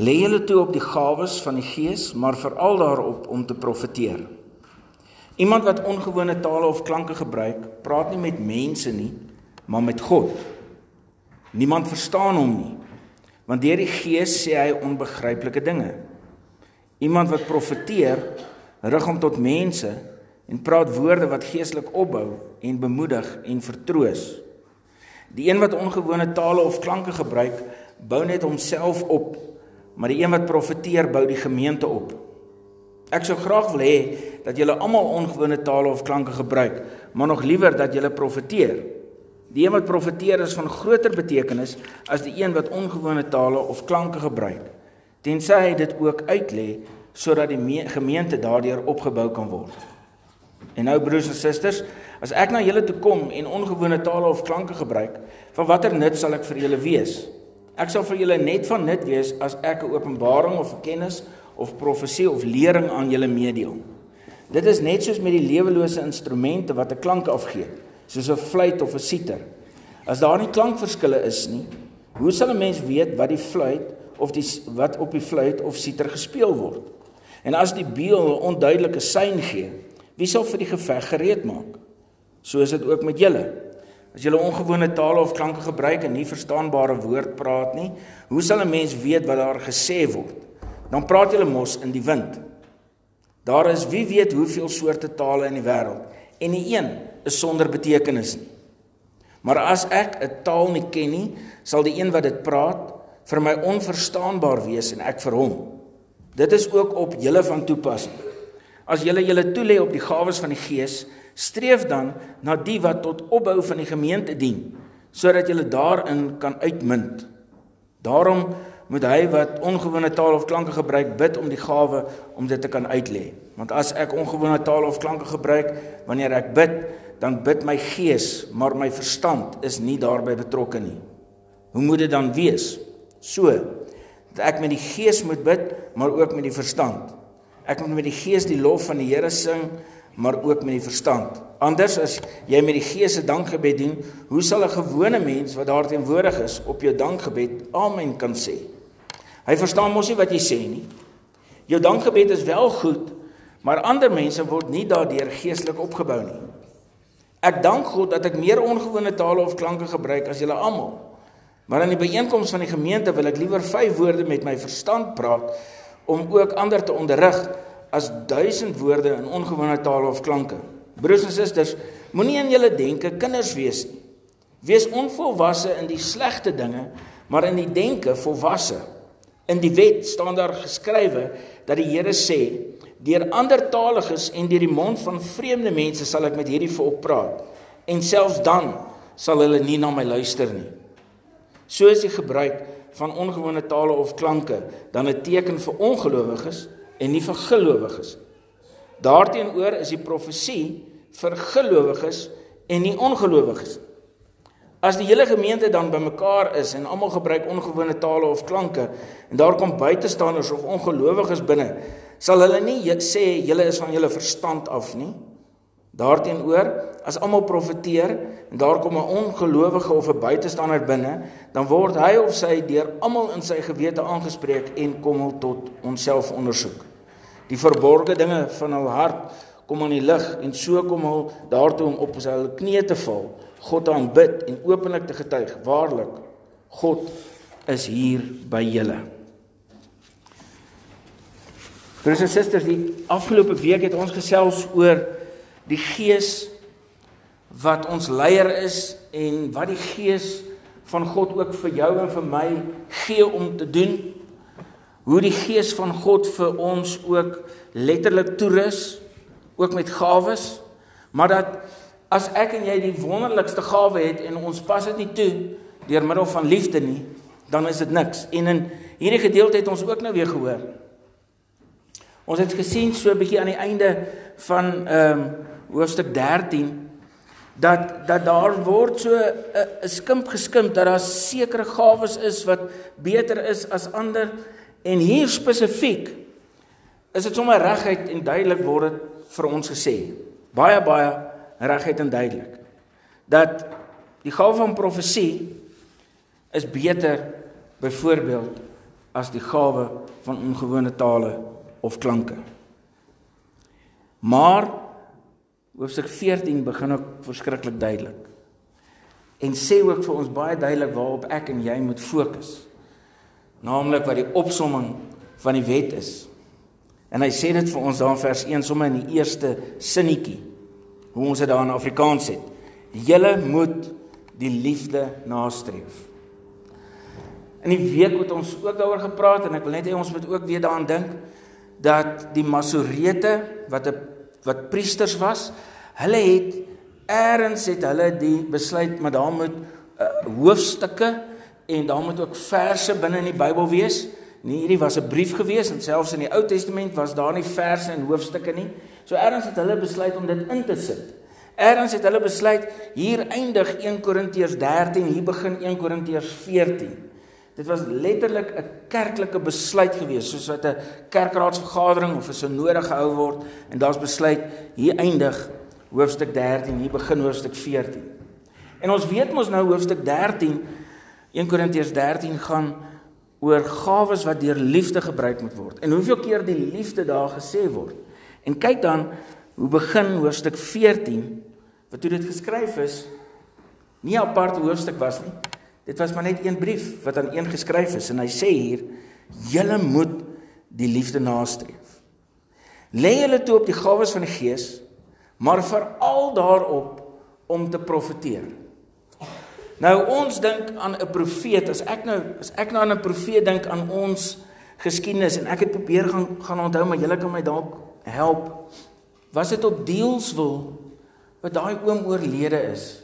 Lê julle toe op die gawes van die Gees, maar veral daarop om te profeteer. Iemand wat ongewone tale of klanke gebruik, praat nie met mense nie, maar met God. Niemand verstaan hom nie, want deur die Gees sê hy onbegryplike dinge. Iemand wat profeteer, rig hom tot mense en praat woorde wat geestelik opbou en bemoedig en vertroos. Die een wat ongewone tale of klanke gebruik, bou net homself op maar die een wat profeteer bou die gemeente op. Ek sou graag wil hê dat julle almal ongewone tale of klanke gebruik, maar nog liewer dat julle profeteer. Die een wat profeteer is van groter betekenis as die een wat ongewone tale of klanke gebruik. Tensy hy dit ook uitlê sodat die gemeente daardeur opgebou kan word. En nou broers en susters, as ek na julle toe kom en ongewone tale of klanke gebruik, van watter nut sal ek vir julle wees? Ek sal vir julle net van nut wees as ek 'n openbaring of 'n kennis of profesie of lering aan julle meedeel. Dit is net soos met die lewelose instrumente wat 'n klank afgee, soos 'n fluit of 'n siter. As daar nie klankverskille is nie, hoe sal 'n mens weet wat die fluit of die wat op die fluit of siter gespeel word? En as die beul 'n onduidelike sein gee, wie sal vir die geveg gereed maak? So is dit ook met julle. As jy 'n ongewone taal of klanke gebruik en nie verstaanbare woord praat nie, hoe sal 'n mens weet wat daar gesê word? Dan praat jy mos in die wind. Daar is wie weet hoeveel soorte tale in die wêreld en nie een is sonder betekenis nie. Maar as ek 'n taal nie ken nie, sal die een wat dit praat vir my onverstaanbaar wees en ek vir hom. Dit is ook op julle van toepassing. As julle julle toelê op die gawes van die Gees, streef dan na die wat tot opbou van die gemeente dien sodat jy daarin kan uitmunt. Daarom moet hy wat ongewone taal of klanke gebruik bid om die gawe om dit te kan uitlê. Want as ek ongewone taal of klanke gebruik wanneer ek bid, dan bid my gees, maar my verstand is nie daarbey betrokke nie. Hoe moet dit dan wees? So dat ek met die gees moet bid, maar ook met die verstand. Ek moet met die gees die lof van die Here sing maar ook met die verstand. Anders as jy met die gees se dankgebed doen, hoe sal 'n gewone mens wat daar teenwoordig is op jou dankgebed amen kan sê? Hy verstaan mos nie wat jy sê nie. Jou dankgebed is wel goed, maar ander mense word nie daardeur geestelik opgebou nie. Ek dank God dat ek meer ongewone tale of klanke gebruik as julle almal. Maar in die byeenkoms van die gemeente wil ek liewer vyf woorde met my verstand praat om ook ander te onderrig as duisend woorde in ongewone tale of klanke. Broers en susters, moenie in julle denke kinders wees nie. Wees onvolwasse in die slegte dinge, maar in die denke volwasse. In die wet staan daar geskrywe dat die Here sê: "Deur ander taliges en deur die mond van vreemde mense sal ek met hierdie volk praat, en selfs dan sal hulle nie na my luister nie." So is die gebruik van ongewone tale of klanke dan 'n teken vir ongelowiges en nie vir gelowiges. Daarteenoor is die profesie vir gelowiges en nie ongelowiges. As die hele gemeente dan bymekaar is en almal gebruik ongewone tale of klanke en daar kom buitestanders of ongelowiges binne, sal hulle nie sê julle is van julle verstand af nie. Daarteenoor, as almal profeteer en daar kom 'n ongelowige of 'n buitestander binne, dan word hy of sy deur almal in sy gewete aangespreek en kom hul tot onsself ondersoek. Die verborgde dinge van hul hart kom aan die lig en so kom hul daartoe om op sy knieë te val, God aanbid en openlik te getuig: Waarlik, God is hier by julle. Broers en susters, die afgelope week het ons gesels oor die Gees wat ons leier is en wat die Gees van God ook vir jou en vir my gee om te doen hoe die gees van God vir ons ook letterlik toerus ook met gawes maar dat as ek en jy die wonderlikste gawe het en ons pas dit nie toe deur middel van liefde nie dan is dit niks. En in hierdie gedeelte het ons ook nou weer gehoor. Ons het gesien so 'n bietjie aan die einde van ehm um, hoofstuk 13 dat dat daar word so 'n skimp geskimp dat daar sekere gawes is wat beter is as ander En hier spesifiek is dit sommer regheid en duidelik word dit vir ons gesê. Baie baie regheid en duidelik dat die gawe van profesie is beter byvoorbeeld as die gawe van ongewone tale of klanke. Maar hoofstuk 14 begin ook verskriklik duidelik. En sê ook vir ons baie duidelik waarop ek en jy moet fokus. Naamlik wat die opsomming van die wet is. En hy sê dit vir ons daar in vers 1 sommer in die eerste sinnetjie. Hoe ons dit daar in Afrikaans het. Julle moet die liefde nastreef. In die week het ons ook daaroor gepraat en ek wil net hê ons moet ook weer daaraan dink dat die Masorete wat 'n wat priesters was, hulle het eers het hulle die besluit maar daar moet uh, hoofstukke en daar moet ook verse binne in die Bybel wees. Nee, hierdie was 'n brief gewees en selfs in die Ou Testament was daar nie verse en hoofstukke nie. So eers het hulle besluit om dit in te sit. Eers het hulle besluit hier eindig 1 Korintiërs 13, hier begin 1 Korintiërs 14. Dit was letterlik 'n kerklike besluit gewees, soos wat 'n kerkraadsvergadering of 'n synode gehou word en daar's besluit hier eindig hoofstuk 13, hier begin hoofstuk 14. En ons weet mos nou hoofstuk 13 1 Korintiërs 13 gaan oor gawes wat deur liefde gebruik moet word. En hoeveel keer die liefde daar gesê word. En kyk dan hoe begin hoofstuk 14 wat toe dit geskryf is nie 'n aparte hoofstuk was nie. Dit was maar net een brief wat aan een geskryf is en hy sê hier: "Julle moet die liefde nastreef. Lê julle toe op die gawes van die Gees, maar veral daarop om te profeteer." Nou ons dink aan 'n profeet, as ek nou as ek nou aan 'n profeet dink aan ons geskiedenis en ek het probeer gaan gaan onthou maar julle kan my dalk help. Was dit op Deelswil wat daai oom oorlede is?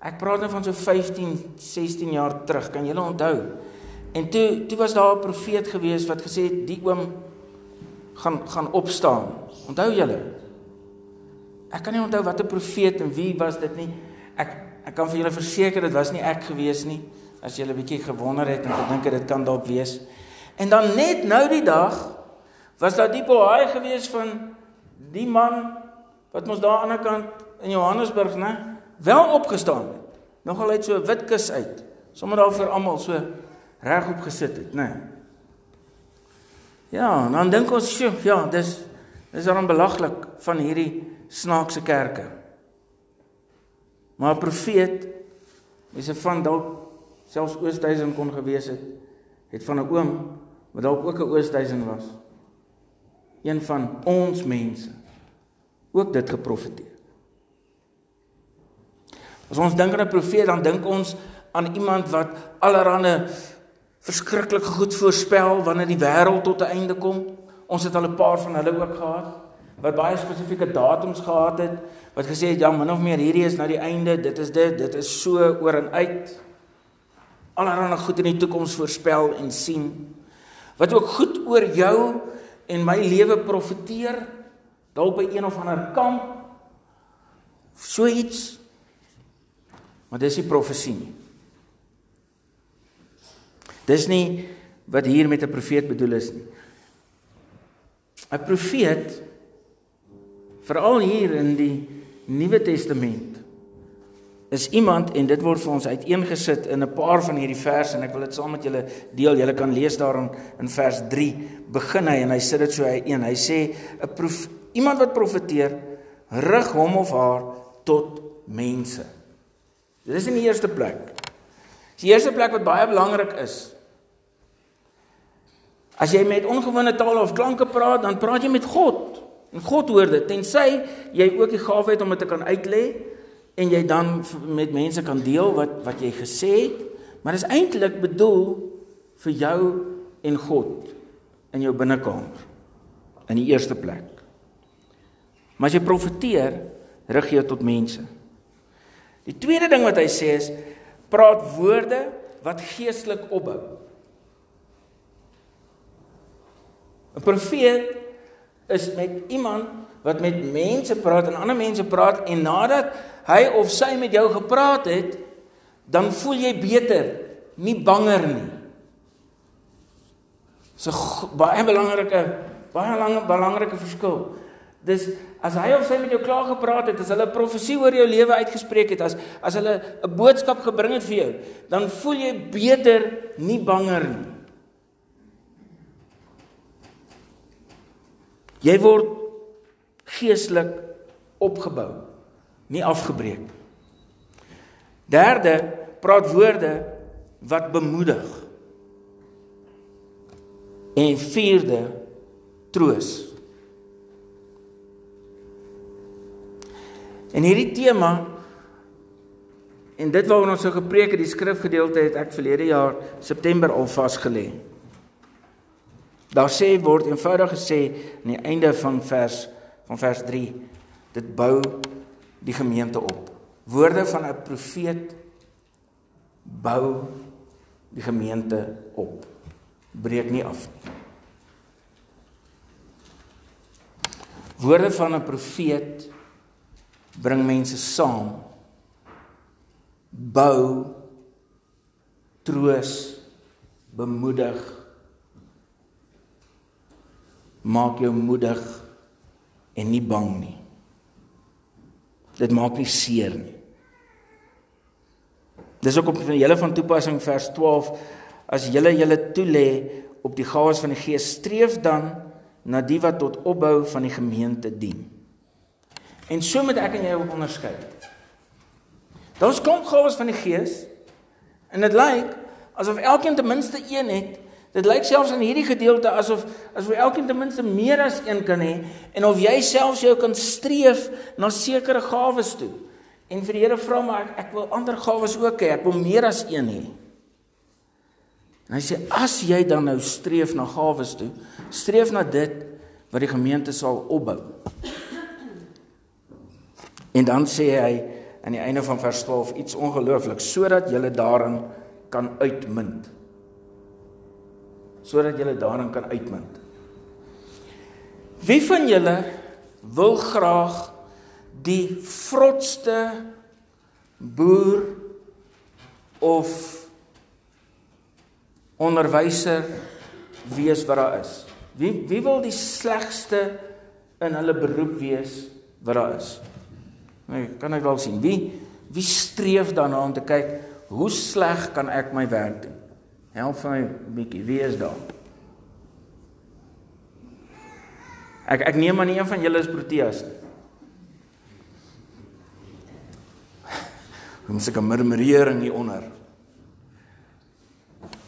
Ek praat nou van so 15, 16 jaar terug. Kan julle onthou? En toe toe was daar 'n profeet gewees wat gesê het die oom gaan gaan opstaan. Onthou julle? Ek kan nie onthou watter profeet en wie was dit nie. Ek ek kan vir julle verseker dit was nie ek gewees nie. As julle 'n bietjie gewonder het en gedink het dit kan dalk wees. En dan net nou die dag was daar die bohaai gewees van die man wat ons daar aan die ander kant in Johannesburg, né? wel opgestaan het. Nogal uit so 'n wit kus uit. Sommige daar vir almal so regop gesit het. Nee. Ja, dan dink ons, sjo, ja, dis dis dan belaglik van hierdie snaakse kerke. Maar 'n profeet, mense van dalk selfs Oosthuizen kon gewees het, het van 'n oom wat dalk ook 'n Oosthuizen was. Een van ons mense ook dit geprofeteer. As ons dink aan 'n profeet, dan dink ons aan iemand wat allerhande verskriklike goed voorspel wanneer die wêreld tot 'n einde kom. Ons het al 'n paar van hulle ook gehad wat baie spesifieke datums gehad het wat gesê het ja, min of meer hierdie is nou die einde, dit is dit, dit is so oor en uit. Allerhande goed in die toekoms voorspel en sien. Wat ook goed oor jou en my lewe profeteer dalk by een of ander kamp. So iets Maar dis nie profesie nie. Dis nie wat hier met 'n profeet bedoel is nie. 'n Profeet veral hier in die Nuwe Testament is iemand en dit word vir ons uiteengesit in 'n paar van hierdie verse en ek wil dit saam met julle deel. Julle kan lees daarin in vers 3 begin hy en hy sit dit so uiteen. Hy sê 'n prof iemand wat profeteer rig hom of haar tot mense. Dit is in die eerste plek. Die eerste plek wat baie belangrik is. As jy met ongewone tale of klanke praat, dan praat jy met God. En God hoor dit. Tensy jy ook die gawe het om dit te kan uitlê en jy dan met mense kan deel wat wat jy gesê het, maar dit is eintlik bedoel vir jou en God in jou binnekamer in die eerste plek. Maar as jy profeteer, rig jy tot mense. Die tweede ding wat hy sê is praat woorde wat geestelik opbou. 'n Profeet is met iemand wat met mense praat en ander mense praat en nadat hy of sy met jou gepraat het, dan voel jy beter, nie banger nie. So baie belangrike baie lange belangrike verskil. Dis as hy of sy met jou klaar gepraat het, as hulle 'n profesie oor jou lewe uitgespreek het, as as hulle 'n boodskap gebring het vir jou, dan voel jy beter, nie banger nie. Jy word geestelik opgebou, nie afgebreek. Derde, praat woorde wat bemoedig. En vierde, troos. En hierdie tema en dit waaroor ons so gepreek het, die skrifgedeelte het ek verlede jaar September al vasgelê. Daar sê word eenvoudig gesê aan die einde van vers van vers 3 dit bou die gemeente op. Woorde van 'n profeet bou die gemeente op. Breek nie af nie. Woorde van 'n profeet bring mense saam. Bou troos, bemoedig. Maak jou moedig en nie bang nie. Dit maak nie seer nie. Dis ook op van julle van toepassing vers 12 as julle julle toelê op die gawes van die Gees streef dan na die wat tot opbou van die gemeente dien. En so moet ek en jy ook onderskei. Daar's klomp gawes van die Gees en dit lyk asof elkeen ten minste een het. Dit lyk selfs in hierdie gedeelte asof asof elkeen ten minste meer as een kan hê en of jy selfs jou kan streef na sekere gawes toe. En vir die Here vra maar ek, ek wil ander gawes ook hê. Ek wil meer as een hê. En hy sê as jy dan nou streef na gawes toe, streef na dit wat die gemeente sal opbou. En dan sê hy aan die einde van vers 12 iets ongelooflik sodat jy daarin kan uitmunt. Sodat jy daarin kan uitmunt. Wie van julle wil graag die vrotste boer of onderwyser wees wat daar is? Wie wie wil die slegste in hulle beroep wees wat daar is? Nee, kan ek wel sien. Wie wie streef daarna om te kyk hoe sleg kan ek my werk doen? Help my 'n bietjie. Wie is daar? Ek ek neem aan een van julle is Proteas. Ons seker murmurering hier onder.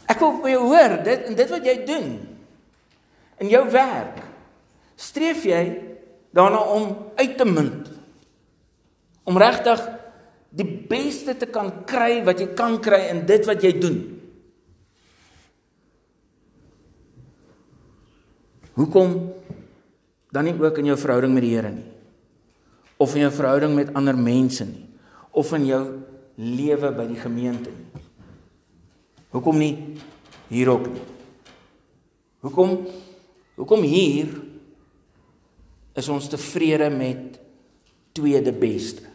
Ek wil by jou hoor, dit en dit wat jy doen in jou werk. Streef jy daarna om uit te munt? om regtig die beste te kan kry wat jy kan kry in dit wat jy doen. Hoekom dan nie ook in jou verhouding met die Here nie? Of in jou verhouding met ander mense nie? Of in jou lewe by die gemeente nie? Hoekom nie hier ook nie? Hoekom hoekom hier is ons tevrede met tweede beste?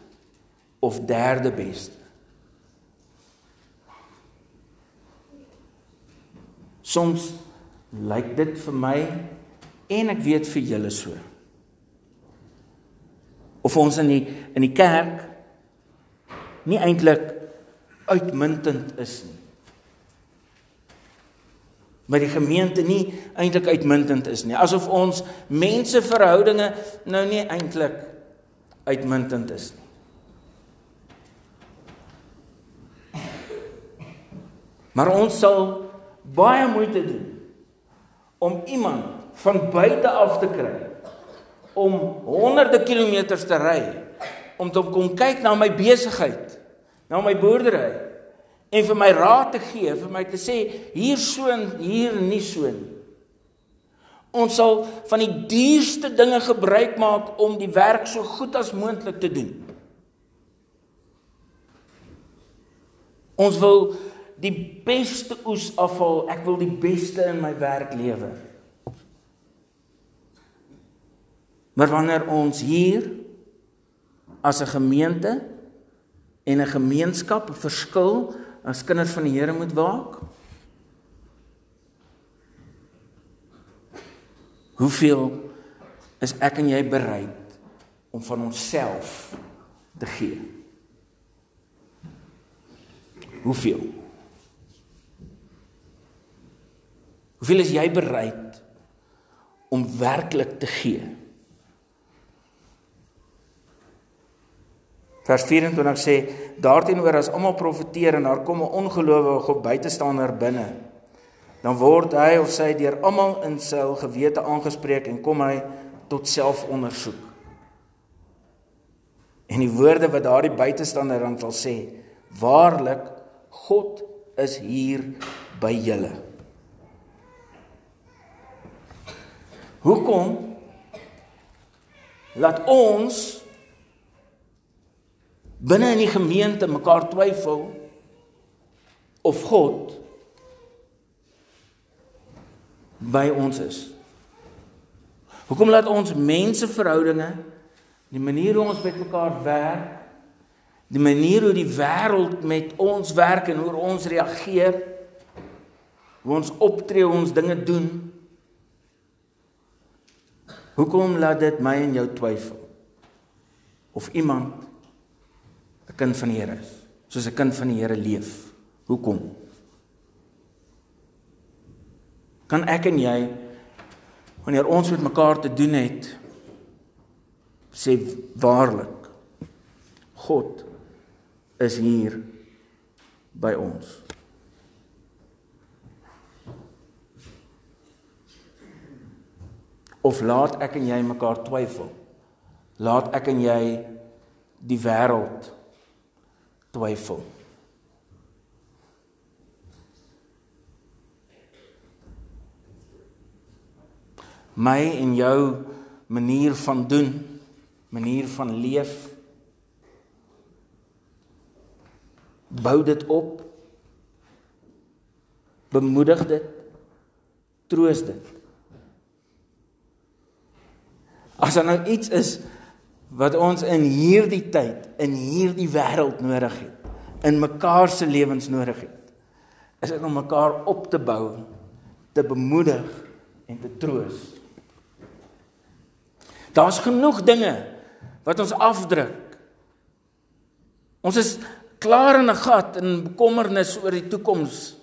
of derde beste. Soms lyk dit vir my en ek weet vir julle so. Of ons in die in die kerk nie eintlik uitmuntend is nie. Maar die gemeente nie eintlik uitmuntend is nie. Asof ons menseverhoudinge nou nie eintlik uitmuntend is nie. Maar ons sal baie moeite doen om iemand van buite af te kry om honderde kilometers te ry om te kom kyk na my besigheid, na my boerdery en vir my raad te gee, vir my te sê hier so en hier nie so nie. Ons sal van die duurste dinge gebruik maak om die werk so goed as moontlik te doen. Ons wil die beste oes afval. Ek wil die beste in my werk lewer. Maar wanneer ons hier as 'n gemeente en 'n gemeenskap 'n verskil as kinders van die Here moet waak? Hoeveel is ek en jy bereid om van onsself te gee? Hoeveel? Hoeveel is jy bereid om werklik te gee. Vers 24 sê daarteenoor as almal profeteer en daar kom 'n ongelowige of buitestander binne, dan word hy of sy deur almal in sy gewete aangespreek en kom hy tot selfondersoek. En die woorde wat daardie buitestander dan sal sê, waarlik God is hier by julle. Hoekom laat ons binne in die gemeente mekaar twyfel of God by ons is? Hoekom laat ons menseverhoudinge, die manier hoe ons met mekaar werk, die manier hoe die wêreld met ons werk en hoe ons reageer, hoe ons optree, hoe ons dinge doen, Hoekom laat dit my en jou twyfel of iemand 'n kind van die Here is, soos 'n kind van die Here leef? Hoekom? Kan ek en jy wanneer ons met mekaar te doen het sê waarlik God is hier by ons. of laat ek en jy mekaar twyfel? Laat ek en jy die wêreld twyfel? My en jou manier van doen, manier van leef bou dit op bemoedig dit troos dit As daar nou iets is wat ons in hierdie tyd, in hierdie wêreld nodig het, in mekaar se lewens nodig het, is dit om mekaar op te bou, te bemoedig en te troos. Daar's genoeg dinge wat ons afdruk. Ons is klaar in 'n gat in bekommernis oor die toekoms.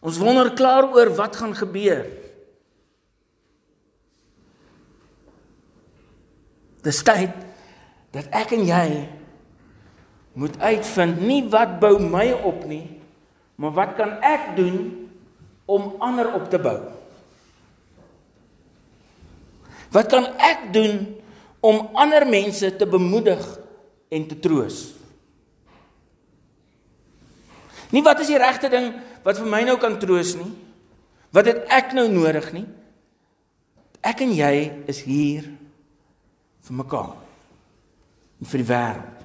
Ons wonder klaar oor wat gaan gebeur. Dis tyd dat ek en jy moet uitvind nie wat bou my op nie, maar wat kan ek doen om ander op te bou? Wat kan ek doen om ander mense te bemoedig en te troos? Nie wat is die regte ding wat vir my nou kan troos nie? Wat het ek nou nodig nie? Ek en jy is hier vir mekaar en vir die wêreld.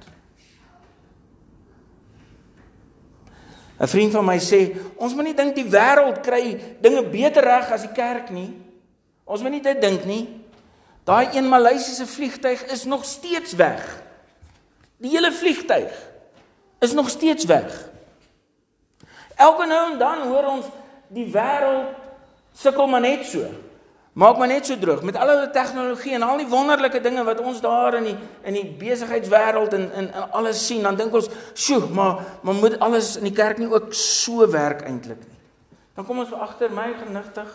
'n Vriend van my sê, ons moet nie dink die wêreld kry dinge beter reg as die kerk nie. Ons moet nie dit dink nie. Daai een Maleisiese vliegtyg is nog steeds weg. Die hele vliegtyg is nog steeds weg. Elke nou en dan hoor ons die wêreld sukkel maar net so. Maak maar net so droog met al die tegnologie en al die wonderlike dinge wat ons daar in die in die besigheidswêreld en in in alles sien, dan dink ons, "Sjoe, maar maar moet alles in die kerk nie ook so werk eintlik nie." Dan kom ons agter my genigtig.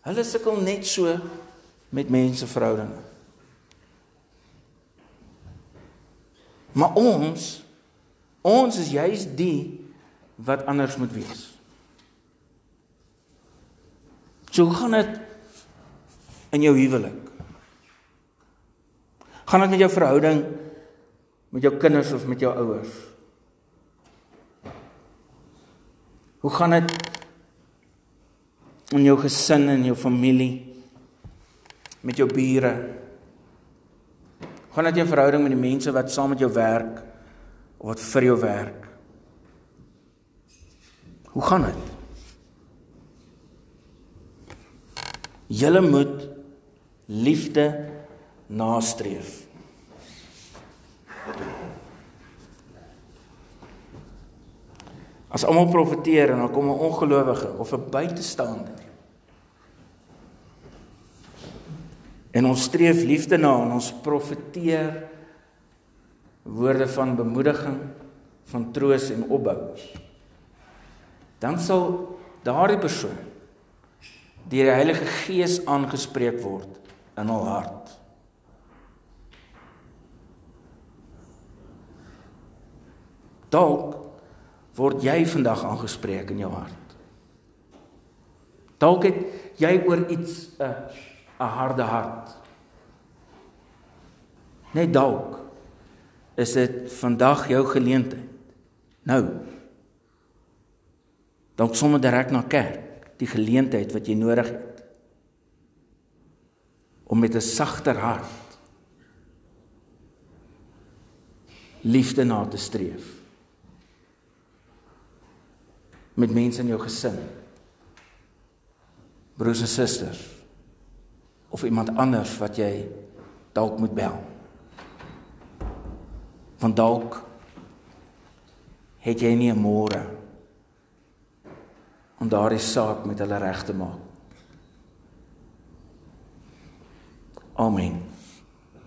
Hulle sukkel net so met menseverhoudinge. Maar ons ons is juis die wat anders moet wees. So gaan dit in jou huwelik? Gaan dit met jou verhouding met jou kinders of met jou ouers? Hoe gaan dit in jou gesin en jou familie met jou bure? Gaan dit jou verhouding met die mense wat saam met jou werk of wat vir jou werk? Hoe gaan dit? Julle moet liefde nastreef. As almal profeteer en dan kom 'n ongelowige of 'n buitestander. En ons streef liefde na en ons profeteer woorde van bemoediging, van troos en opbou. Dan sal daardie persoon deur die Heilige Gees aangespreek word in hul hart. Dalk word jy vandag aangespreek in jou hart. Dalk het jy oor iets 'n 'n harde hart. Net dalk is dit vandag jou geleentheid. Nou. Dalk sommer direk na kerk, die geleentheid wat jy nodig het om met 'n sagter hart liefde na te streef met mense in jou gesin. Broers en susters of iemand anders wat jy dalk moet bel. Want dalk het jy nie 'n môre om daardie saak met hulle reg te maak. Amen.